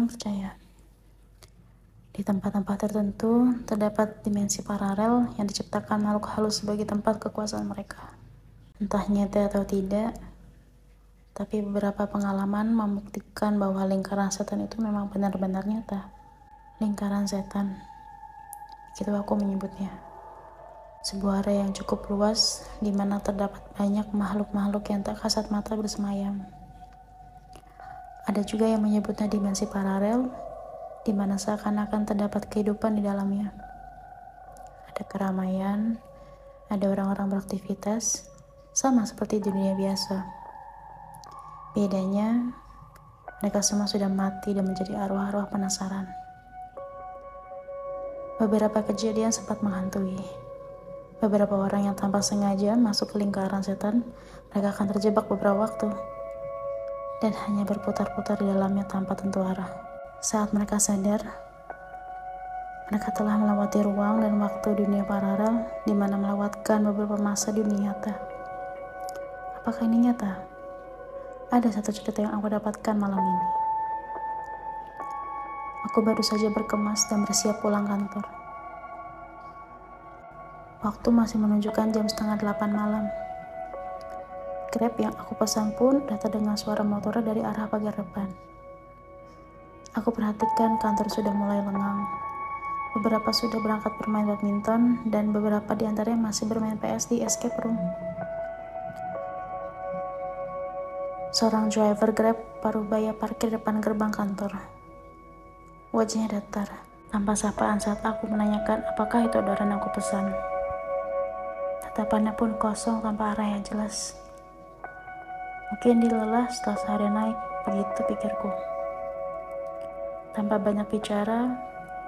Orang percaya di tempat-tempat tertentu terdapat dimensi paralel yang diciptakan makhluk halus sebagai tempat kekuasaan mereka. Entah nyata atau tidak, tapi beberapa pengalaman membuktikan bahwa lingkaran setan itu memang benar-benar nyata. Lingkaran setan, itu aku menyebutnya. Sebuah area yang cukup luas di mana terdapat banyak makhluk-makhluk yang tak kasat mata bersemayam. Ada juga yang menyebutnya dimensi paralel di mana seakan-akan terdapat kehidupan di dalamnya. Ada keramaian, ada orang-orang beraktivitas, sama seperti dunia biasa. Bedanya, mereka semua sudah mati dan menjadi arwah-arwah penasaran. Beberapa kejadian sempat menghantui. Beberapa orang yang tanpa sengaja masuk ke lingkaran setan, mereka akan terjebak beberapa waktu dan hanya berputar-putar di dalamnya tanpa tentu arah. Saat mereka sadar, mereka telah melewati ruang dan waktu dunia paralel di mana melewatkan beberapa masa dunia nyata. Apakah ini nyata? Ada satu cerita yang aku dapatkan malam ini. Aku baru saja berkemas dan bersiap pulang kantor. Waktu masih menunjukkan jam setengah delapan malam. Grab yang aku pesan pun datang dengan suara motor dari arah pagar depan. Aku perhatikan kantor sudah mulai lengang. Beberapa sudah berangkat bermain badminton dan beberapa di antaranya masih bermain PS di escape room. Seorang driver Grab Parubaya parkir depan gerbang kantor. Wajahnya datar, tanpa sapaan saat aku menanyakan apakah itu orderan aku pesan. Tatapannya pun kosong tanpa arah yang jelas. Mungkin dilelah setelah sehari naik, begitu pikirku. Tanpa banyak bicara,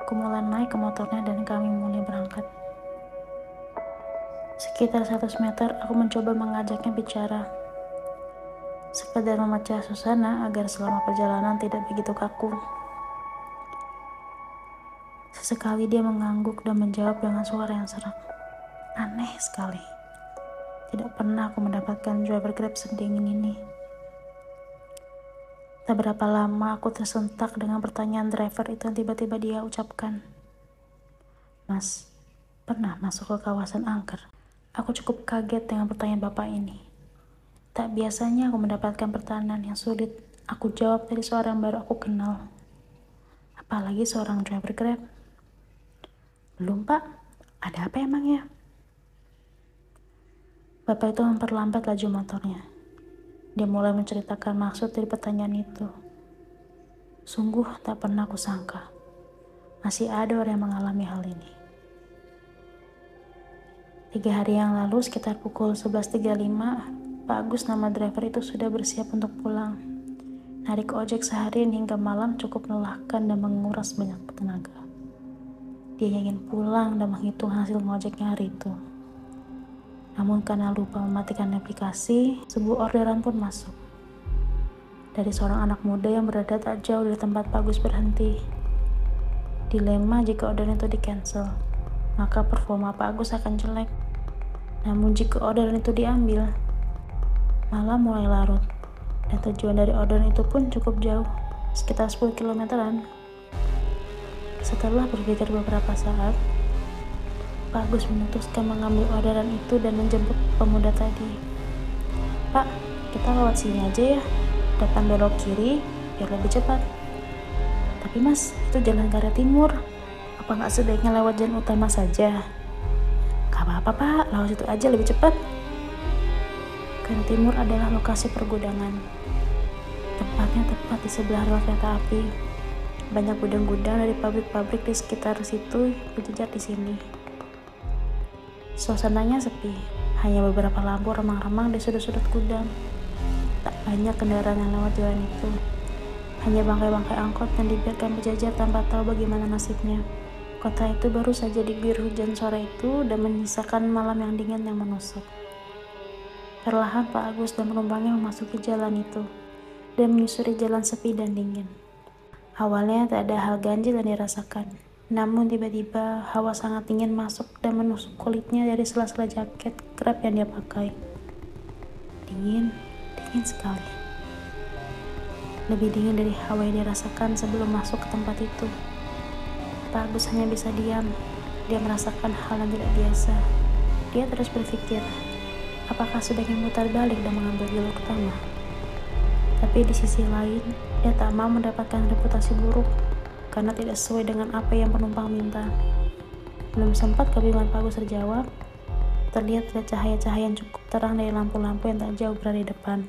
aku mulai naik ke motornya dan kami mulai berangkat. Sekitar 100 meter, aku mencoba mengajaknya bicara. Sekedar memecah suasana agar selama perjalanan tidak begitu kaku. Sesekali dia mengangguk dan menjawab dengan suara yang serak. Aneh sekali. Tidak pernah aku mendapatkan driver grab sedingin ini. Tak berapa lama aku tersentak dengan pertanyaan driver itu yang tiba-tiba dia ucapkan. Mas, pernah masuk ke kawasan angker? Aku cukup kaget dengan pertanyaan bapak ini. Tak biasanya aku mendapatkan pertanyaan yang sulit aku jawab dari seorang yang baru aku kenal. Apalagi seorang driver Grab. Belum pak, ada apa emangnya? Bapak itu memperlambat laju motornya. Dia mulai menceritakan maksud dari pertanyaan itu. Sungguh tak pernah aku sangka. Masih ada orang yang mengalami hal ini. Tiga hari yang lalu sekitar pukul 11.35, Pak Agus nama driver itu sudah bersiap untuk pulang. Narik ojek seharian hingga malam cukup melelahkan dan menguras banyak tenaga. Dia ingin pulang dan menghitung hasil ngojeknya hari itu. Namun karena lupa mematikan aplikasi, sebuah orderan pun masuk. Dari seorang anak muda yang berada tak jauh dari tempat Pak Gus berhenti. Dilema jika orderan itu di-cancel, maka performa Pak Agus akan jelek. Namun jika orderan itu diambil, malam mulai larut. Dan tujuan dari orderan itu pun cukup jauh, sekitar 10 kilometeran. Setelah berpikir beberapa saat, Pak Gus memutuskan mengambil orderan itu dan menjemput pemuda tadi. Pak, kita lewat sini aja ya. Depan belok kiri, biar lebih cepat. Tapi mas, itu jalan ke arah timur. Apa nggak sebaiknya lewat jalan utama saja? Gak apa-apa pak, lewat situ aja lebih cepat. Ke timur adalah lokasi pergudangan. Tempatnya tepat di sebelah rel kereta api. Banyak gudang-gudang dari pabrik-pabrik di sekitar situ berjejar di sini. Suasananya sepi, hanya beberapa lampu remang-remang di sudut-sudut gudang. Tak banyak kendaraan yang lewat jalan itu. Hanya bangkai-bangkai angkot yang dibiarkan berjajar tanpa tahu bagaimana nasibnya. Kota itu baru saja diguyur hujan sore itu dan menyisakan malam yang dingin yang menusuk. Perlahan Pak Agus dan penumpangnya memasuki jalan itu dan menyusuri jalan sepi dan dingin. Awalnya tak ada hal ganjil yang dirasakan. Namun tiba-tiba hawa sangat dingin masuk dan menusuk kulitnya dari sela-sela jaket kerap yang dia pakai. Dingin, dingin sekali. lebih dingin dari hawa yang dirasakan sebelum masuk ke tempat itu. Pak Agus hanya bisa diam. Dia merasakan hal yang tidak biasa. Dia terus berpikir, apakah sebaiknya mutar balik dan mengambil jalur utama? Tapi di sisi lain, dia tak mau mendapatkan reputasi buruk karena tidak sesuai dengan apa yang penumpang minta. Belum sempat kebingungan Pak Agus terjawab, terlihat ada cahaya-cahaya yang cukup terang dari lampu-lampu yang tak jauh berada di depan.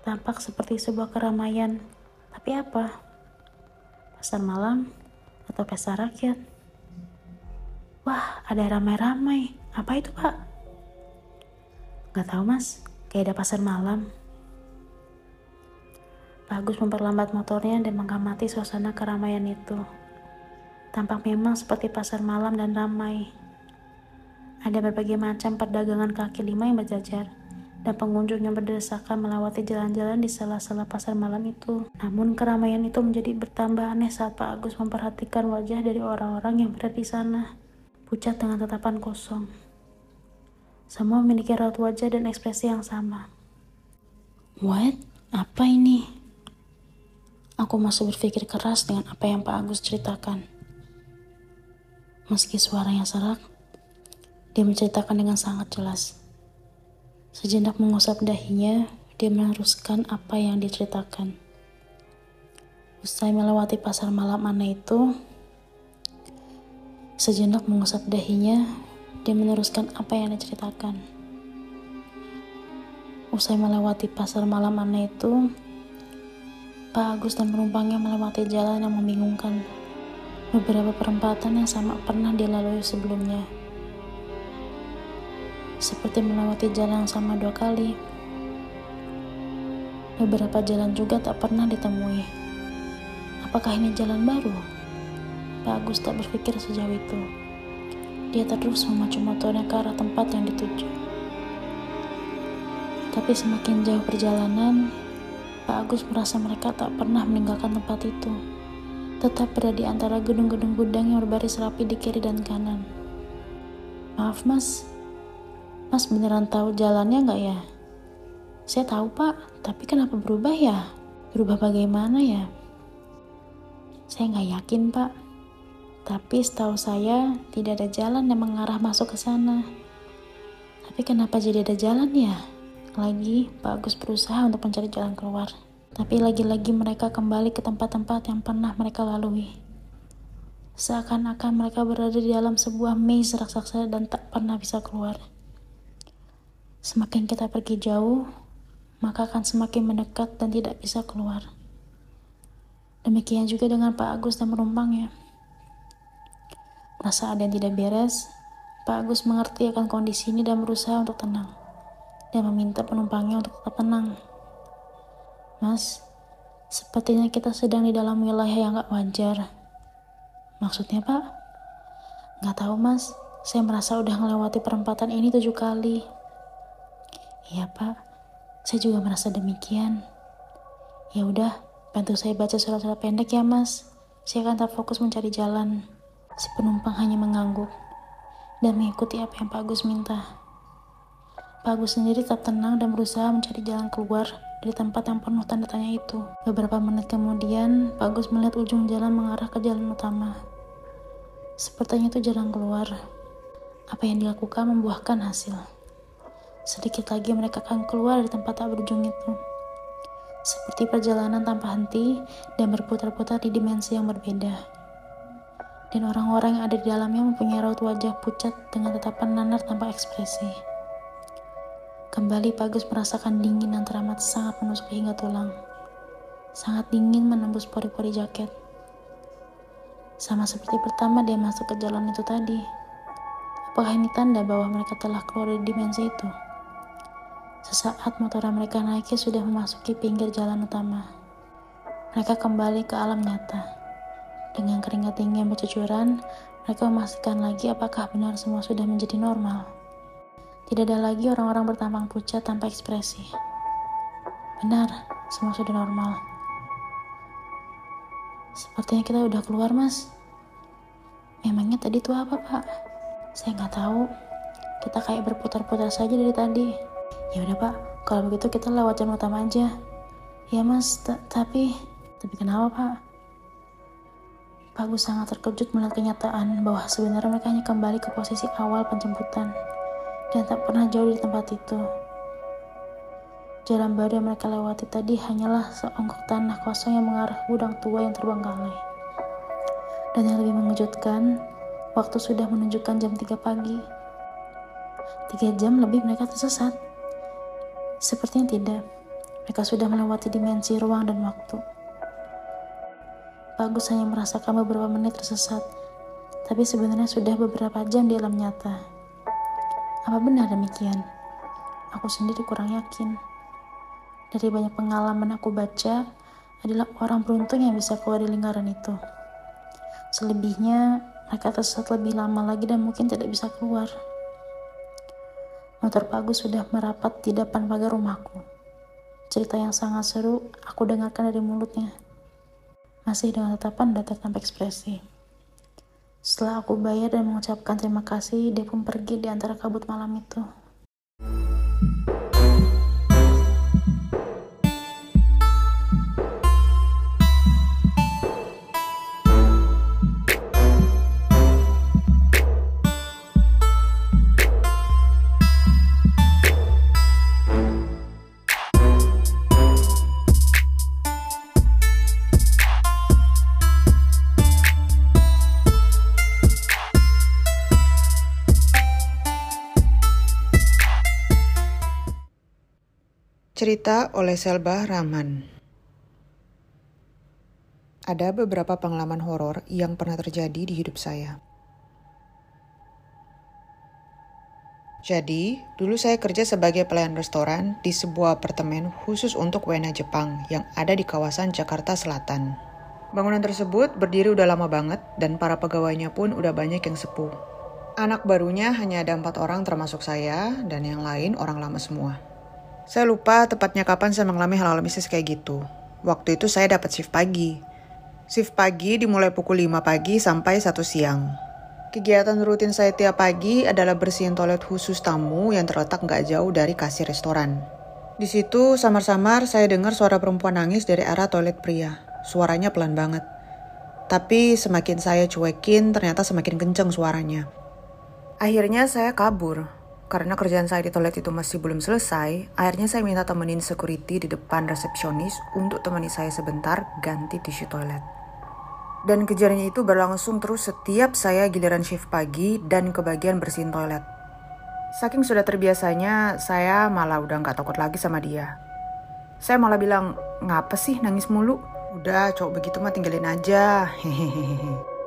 Tampak seperti sebuah keramaian. Tapi apa? Pasar malam atau pesta rakyat? Wah, ada ramai-ramai. Apa itu, Pak? Gak tahu, Mas. Kayak ada pasar malam. Agus memperlambat motornya dan mengamati suasana keramaian itu. Tampak memang seperti pasar malam dan ramai. Ada berbagai macam perdagangan kaki lima yang berjajar dan pengunjung yang berdesakan melewati jalan-jalan di sela-sela pasar malam itu. Namun keramaian itu menjadi bertambah aneh saat Pak Agus memperhatikan wajah dari orang-orang yang berada di sana, pucat dengan tatapan kosong. Semua memiliki raut wajah dan ekspresi yang sama. What? Apa ini? Aku masih berpikir keras dengan apa yang Pak Agus ceritakan. Meski suaranya serak, dia menceritakan dengan sangat jelas. Sejenak mengusap dahinya, dia meneruskan apa yang diceritakan. Usai melewati pasar malam aneh itu, sejenak mengusap dahinya, dia meneruskan apa yang diceritakan. Usai melewati pasar malam aneh itu, Pak Agus dan penumpangnya melewati jalan yang membingungkan. Beberapa perempatan yang sama pernah dilalui sebelumnya seperti melewati jalan yang sama dua kali. Beberapa jalan juga tak pernah ditemui. Apakah ini jalan baru? Pak Agus tak berpikir sejauh itu. Dia terus memacu motornya ke arah tempat yang dituju. Tapi semakin jauh perjalanan, Pak Agus merasa mereka tak pernah meninggalkan tempat itu. Tetap berada di antara gedung-gedung gudang yang berbaris rapi di kiri dan kanan. Maaf mas, Mas beneran tahu jalannya nggak ya? Saya tahu pak, tapi kenapa berubah ya? Berubah bagaimana ya? Saya nggak yakin pak. Tapi setahu saya tidak ada jalan yang mengarah masuk ke sana. Tapi kenapa jadi ada jalan ya? Lagi, Pak Agus berusaha untuk mencari jalan keluar. Tapi lagi-lagi mereka kembali ke tempat-tempat yang pernah mereka lalui. Seakan-akan mereka berada di dalam sebuah maze raksasa dan tak pernah bisa keluar. Semakin kita pergi jauh, maka akan semakin mendekat dan tidak bisa keluar. Demikian juga dengan Pak Agus dan penumpangnya. Merasa ada yang tidak beres, Pak Agus mengerti akan kondisi ini dan berusaha untuk tenang. Dan meminta penumpangnya untuk tetap tenang. Mas, sepertinya kita sedang di dalam wilayah yang gak wajar. Maksudnya, Pak? Gak tahu, Mas. Saya merasa udah melewati perempatan ini tujuh kali. Iya pak, saya juga merasa demikian. Ya udah, bantu saya baca surat-surat pendek ya mas. Saya akan tak fokus mencari jalan. Si penumpang hanya mengangguk dan mengikuti apa yang Pak Agus minta. Pak Agus sendiri tetap tenang dan berusaha mencari jalan keluar dari tempat yang penuh tanda tanya itu. Beberapa menit kemudian, Pak Agus melihat ujung jalan mengarah ke jalan utama. Sepertinya itu jalan keluar. Apa yang dilakukan membuahkan hasil. Sedikit lagi mereka akan keluar dari tempat tak berujung itu. Seperti perjalanan tanpa henti dan berputar-putar di dimensi yang berbeda. Dan orang-orang yang ada di dalamnya mempunyai raut wajah pucat dengan tatapan nanar tanpa ekspresi. Kembali Pagus merasakan dingin yang teramat sangat menusuk hingga tulang. Sangat dingin menembus pori-pori jaket. Sama seperti pertama dia masuk ke jalan itu tadi. Apakah ini tanda bahwa mereka telah keluar dari dimensi itu? Sesaat motor mereka naiknya sudah memasuki pinggir jalan utama. Mereka kembali ke alam nyata. Dengan keringat dingin bercucuran, mereka memastikan lagi apakah benar semua sudah menjadi normal. Tidak ada lagi orang-orang bertampang pucat tanpa ekspresi. Benar, semua sudah normal. Sepertinya kita udah keluar, Mas. Memangnya tadi itu apa, Pak? Saya nggak tahu. Kita kayak berputar-putar saja dari tadi. Ya udah pak, kalau begitu kita lewat jalan utama aja. Ya mas, tapi... Tapi kenapa pak? Pak Gus sangat terkejut melihat kenyataan bahwa sebenarnya mereka hanya kembali ke posisi awal penjemputan dan tak pernah jauh di tempat itu. Jalan baru yang mereka lewati tadi hanyalah seonggok tanah kosong yang mengarah gudang tua yang terbengkalai. Dan yang lebih mengejutkan, waktu sudah menunjukkan jam 3 pagi. Tiga jam lebih mereka tersesat. Sepertinya tidak. Mereka sudah melewati dimensi ruang dan waktu. Bagus hanya merasakan beberapa menit tersesat, tapi sebenarnya sudah beberapa jam di alam nyata. Apa benar demikian? Aku sendiri kurang yakin. Dari banyak pengalaman aku baca, adalah orang beruntung yang bisa keluar dari lingkaran itu. Selebihnya, mereka tersesat lebih lama lagi dan mungkin tidak bisa keluar. Motor bagus sudah merapat di depan pagar rumahku. Cerita yang sangat seru aku dengarkan dari mulutnya. Masih dengan tatapan datar tanpa ekspresi. Setelah aku bayar dan mengucapkan terima kasih, dia pun pergi di antara kabut malam itu. Cerita oleh Selba Rahman. Ada beberapa pengalaman horor yang pernah terjadi di hidup saya. Jadi, dulu saya kerja sebagai pelayan restoran di sebuah apartemen khusus untuk WNA Jepang yang ada di kawasan Jakarta Selatan. Bangunan tersebut berdiri udah lama banget dan para pegawainya pun udah banyak yang sepuh. Anak barunya hanya ada empat orang termasuk saya dan yang lain orang lama semua. Saya lupa tepatnya kapan saya mengalami hal-hal mistis kayak gitu. Waktu itu saya dapat shift pagi. Shift pagi dimulai pukul 5 pagi sampai 1 siang. Kegiatan rutin saya tiap pagi adalah bersihin toilet khusus tamu yang terletak nggak jauh dari kasir restoran. Di situ samar-samar saya dengar suara perempuan nangis dari arah toilet pria. Suaranya pelan banget. Tapi semakin saya cuekin ternyata semakin kenceng suaranya. Akhirnya saya kabur. Karena kerjaan saya di toilet itu masih belum selesai, akhirnya saya minta temenin security di depan resepsionis untuk temani saya sebentar ganti tisu toilet. Dan kejadiannya itu berlangsung terus setiap saya giliran shift pagi dan kebagian bersihin toilet. Saking sudah terbiasanya, saya malah udah nggak takut lagi sama dia. Saya malah bilang, ngapa sih nangis mulu? Udah, cowok begitu mah tinggalin aja. Hehehe.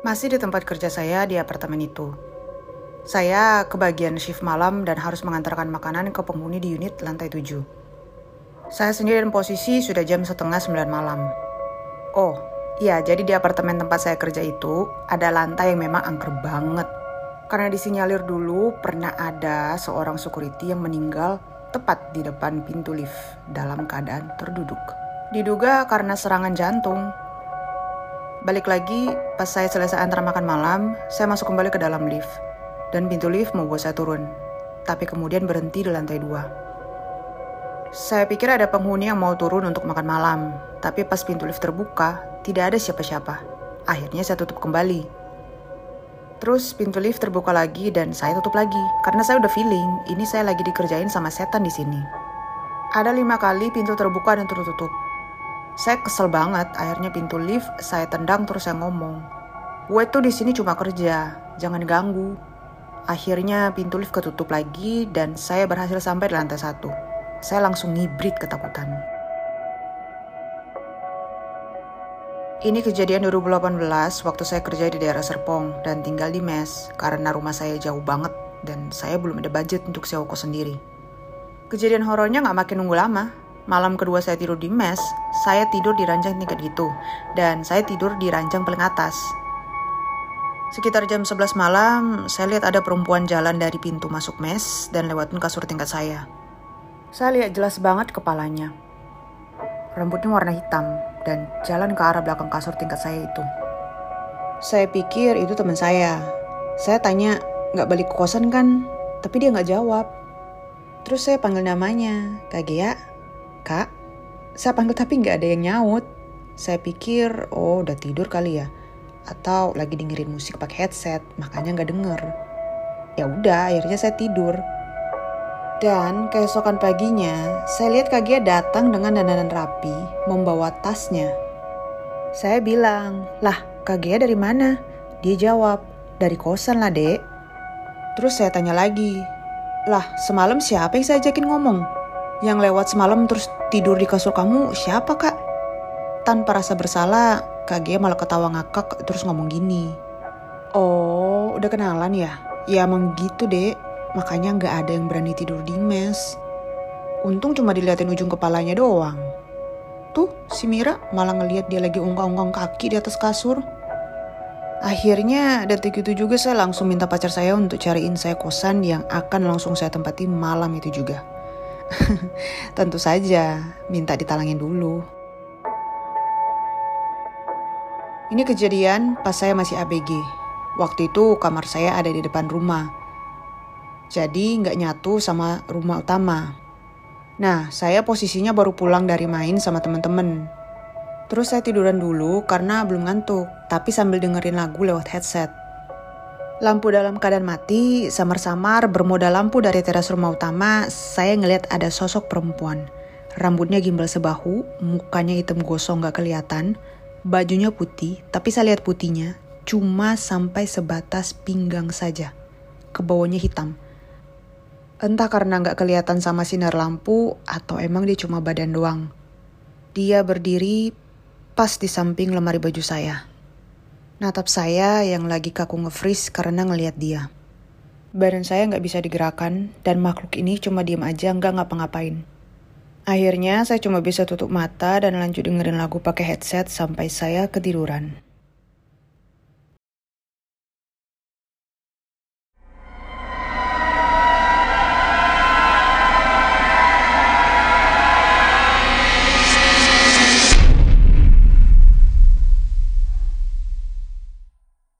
Masih di tempat kerja saya di apartemen itu. Saya kebagian shift malam dan harus mengantarkan makanan ke penghuni di unit lantai 7. Saya sendiri dan posisi sudah jam setengah sembilan malam. Oh, iya jadi di apartemen tempat saya kerja itu ada lantai yang memang angker banget. Karena disinyalir dulu pernah ada seorang security yang meninggal tepat di depan pintu lift dalam keadaan terduduk. Diduga karena serangan jantung Balik lagi, pas saya selesai antar makan malam, saya masuk kembali ke dalam lift. Dan pintu lift mau buat saya turun. Tapi kemudian berhenti di lantai dua. Saya pikir ada penghuni yang mau turun untuk makan malam. Tapi pas pintu lift terbuka, tidak ada siapa-siapa. Akhirnya saya tutup kembali. Terus pintu lift terbuka lagi dan saya tutup lagi. Karena saya udah feeling, ini saya lagi dikerjain sama setan di sini. Ada lima kali pintu terbuka dan tertutup. Saya kesel banget, akhirnya pintu lift saya tendang terus saya ngomong. Gue tuh di sini cuma kerja, jangan ganggu. Akhirnya pintu lift ketutup lagi dan saya berhasil sampai di lantai satu. Saya langsung ngibrit ketakutan. Ini kejadian 2018 waktu saya kerja di daerah Serpong dan tinggal di mes karena rumah saya jauh banget dan saya belum ada budget untuk sewa kos sendiri. Kejadian horornya nggak makin nunggu lama, Malam kedua saya tidur di mes, saya tidur di ranjang tingkat gitu, dan saya tidur di ranjang paling atas. Sekitar jam 11 malam, saya lihat ada perempuan jalan dari pintu masuk mes dan lewatin kasur tingkat saya. Saya lihat jelas banget kepalanya. Rambutnya warna hitam dan jalan ke arah belakang kasur tingkat saya itu. Saya pikir itu teman saya. Saya tanya, nggak balik ke kosan kan? Tapi dia nggak jawab. Terus saya panggil namanya, Kak Gia, Kak. Saya panggil tapi nggak ada yang nyaut. Saya pikir, oh udah tidur kali ya. Atau lagi dengerin musik pakai headset, makanya nggak denger. Ya udah, akhirnya saya tidur. Dan keesokan paginya, saya lihat Kak Gia datang dengan dandanan rapi, membawa tasnya. Saya bilang, lah Kak Gia dari mana? Dia jawab, dari kosan lah dek. Terus saya tanya lagi, lah semalam siapa yang saya ajakin ngomong? Yang lewat semalam terus tidur di kasur kamu siapa kak? Tanpa rasa bersalah, Kak Gia malah ketawa ngakak terus ngomong gini. Oh, udah kenalan ya? Ya emang gitu dek, makanya nggak ada yang berani tidur di mes. Untung cuma diliatin ujung kepalanya doang. Tuh, si Mira malah ngeliat dia lagi ungkang-ungkang kaki di atas kasur. Akhirnya detik itu juga saya langsung minta pacar saya untuk cariin saya kosan yang akan langsung saya tempati malam itu juga. Tentu saja, minta ditalangin dulu. Ini kejadian pas saya masih ABG. Waktu itu kamar saya ada di depan rumah. Jadi nggak nyatu sama rumah utama. Nah, saya posisinya baru pulang dari main sama teman-teman. Terus saya tiduran dulu karena belum ngantuk, tapi sambil dengerin lagu lewat headset. Lampu dalam keadaan mati, samar-samar bermodal lampu dari teras rumah utama, saya ngeliat ada sosok perempuan. Rambutnya gimbal sebahu, mukanya hitam gosong gak kelihatan, bajunya putih, tapi saya lihat putihnya cuma sampai sebatas pinggang saja. Ke bawahnya hitam. Entah karena gak kelihatan sama sinar lampu atau emang dia cuma badan doang. Dia berdiri pas di samping lemari baju saya. Natap saya yang lagi kaku nge-freeze karena ngelihat dia. Badan saya nggak bisa digerakkan dan makhluk ini cuma diem aja nggak ngapa-ngapain. Akhirnya saya cuma bisa tutup mata dan lanjut dengerin lagu pakai headset sampai saya ketiduran.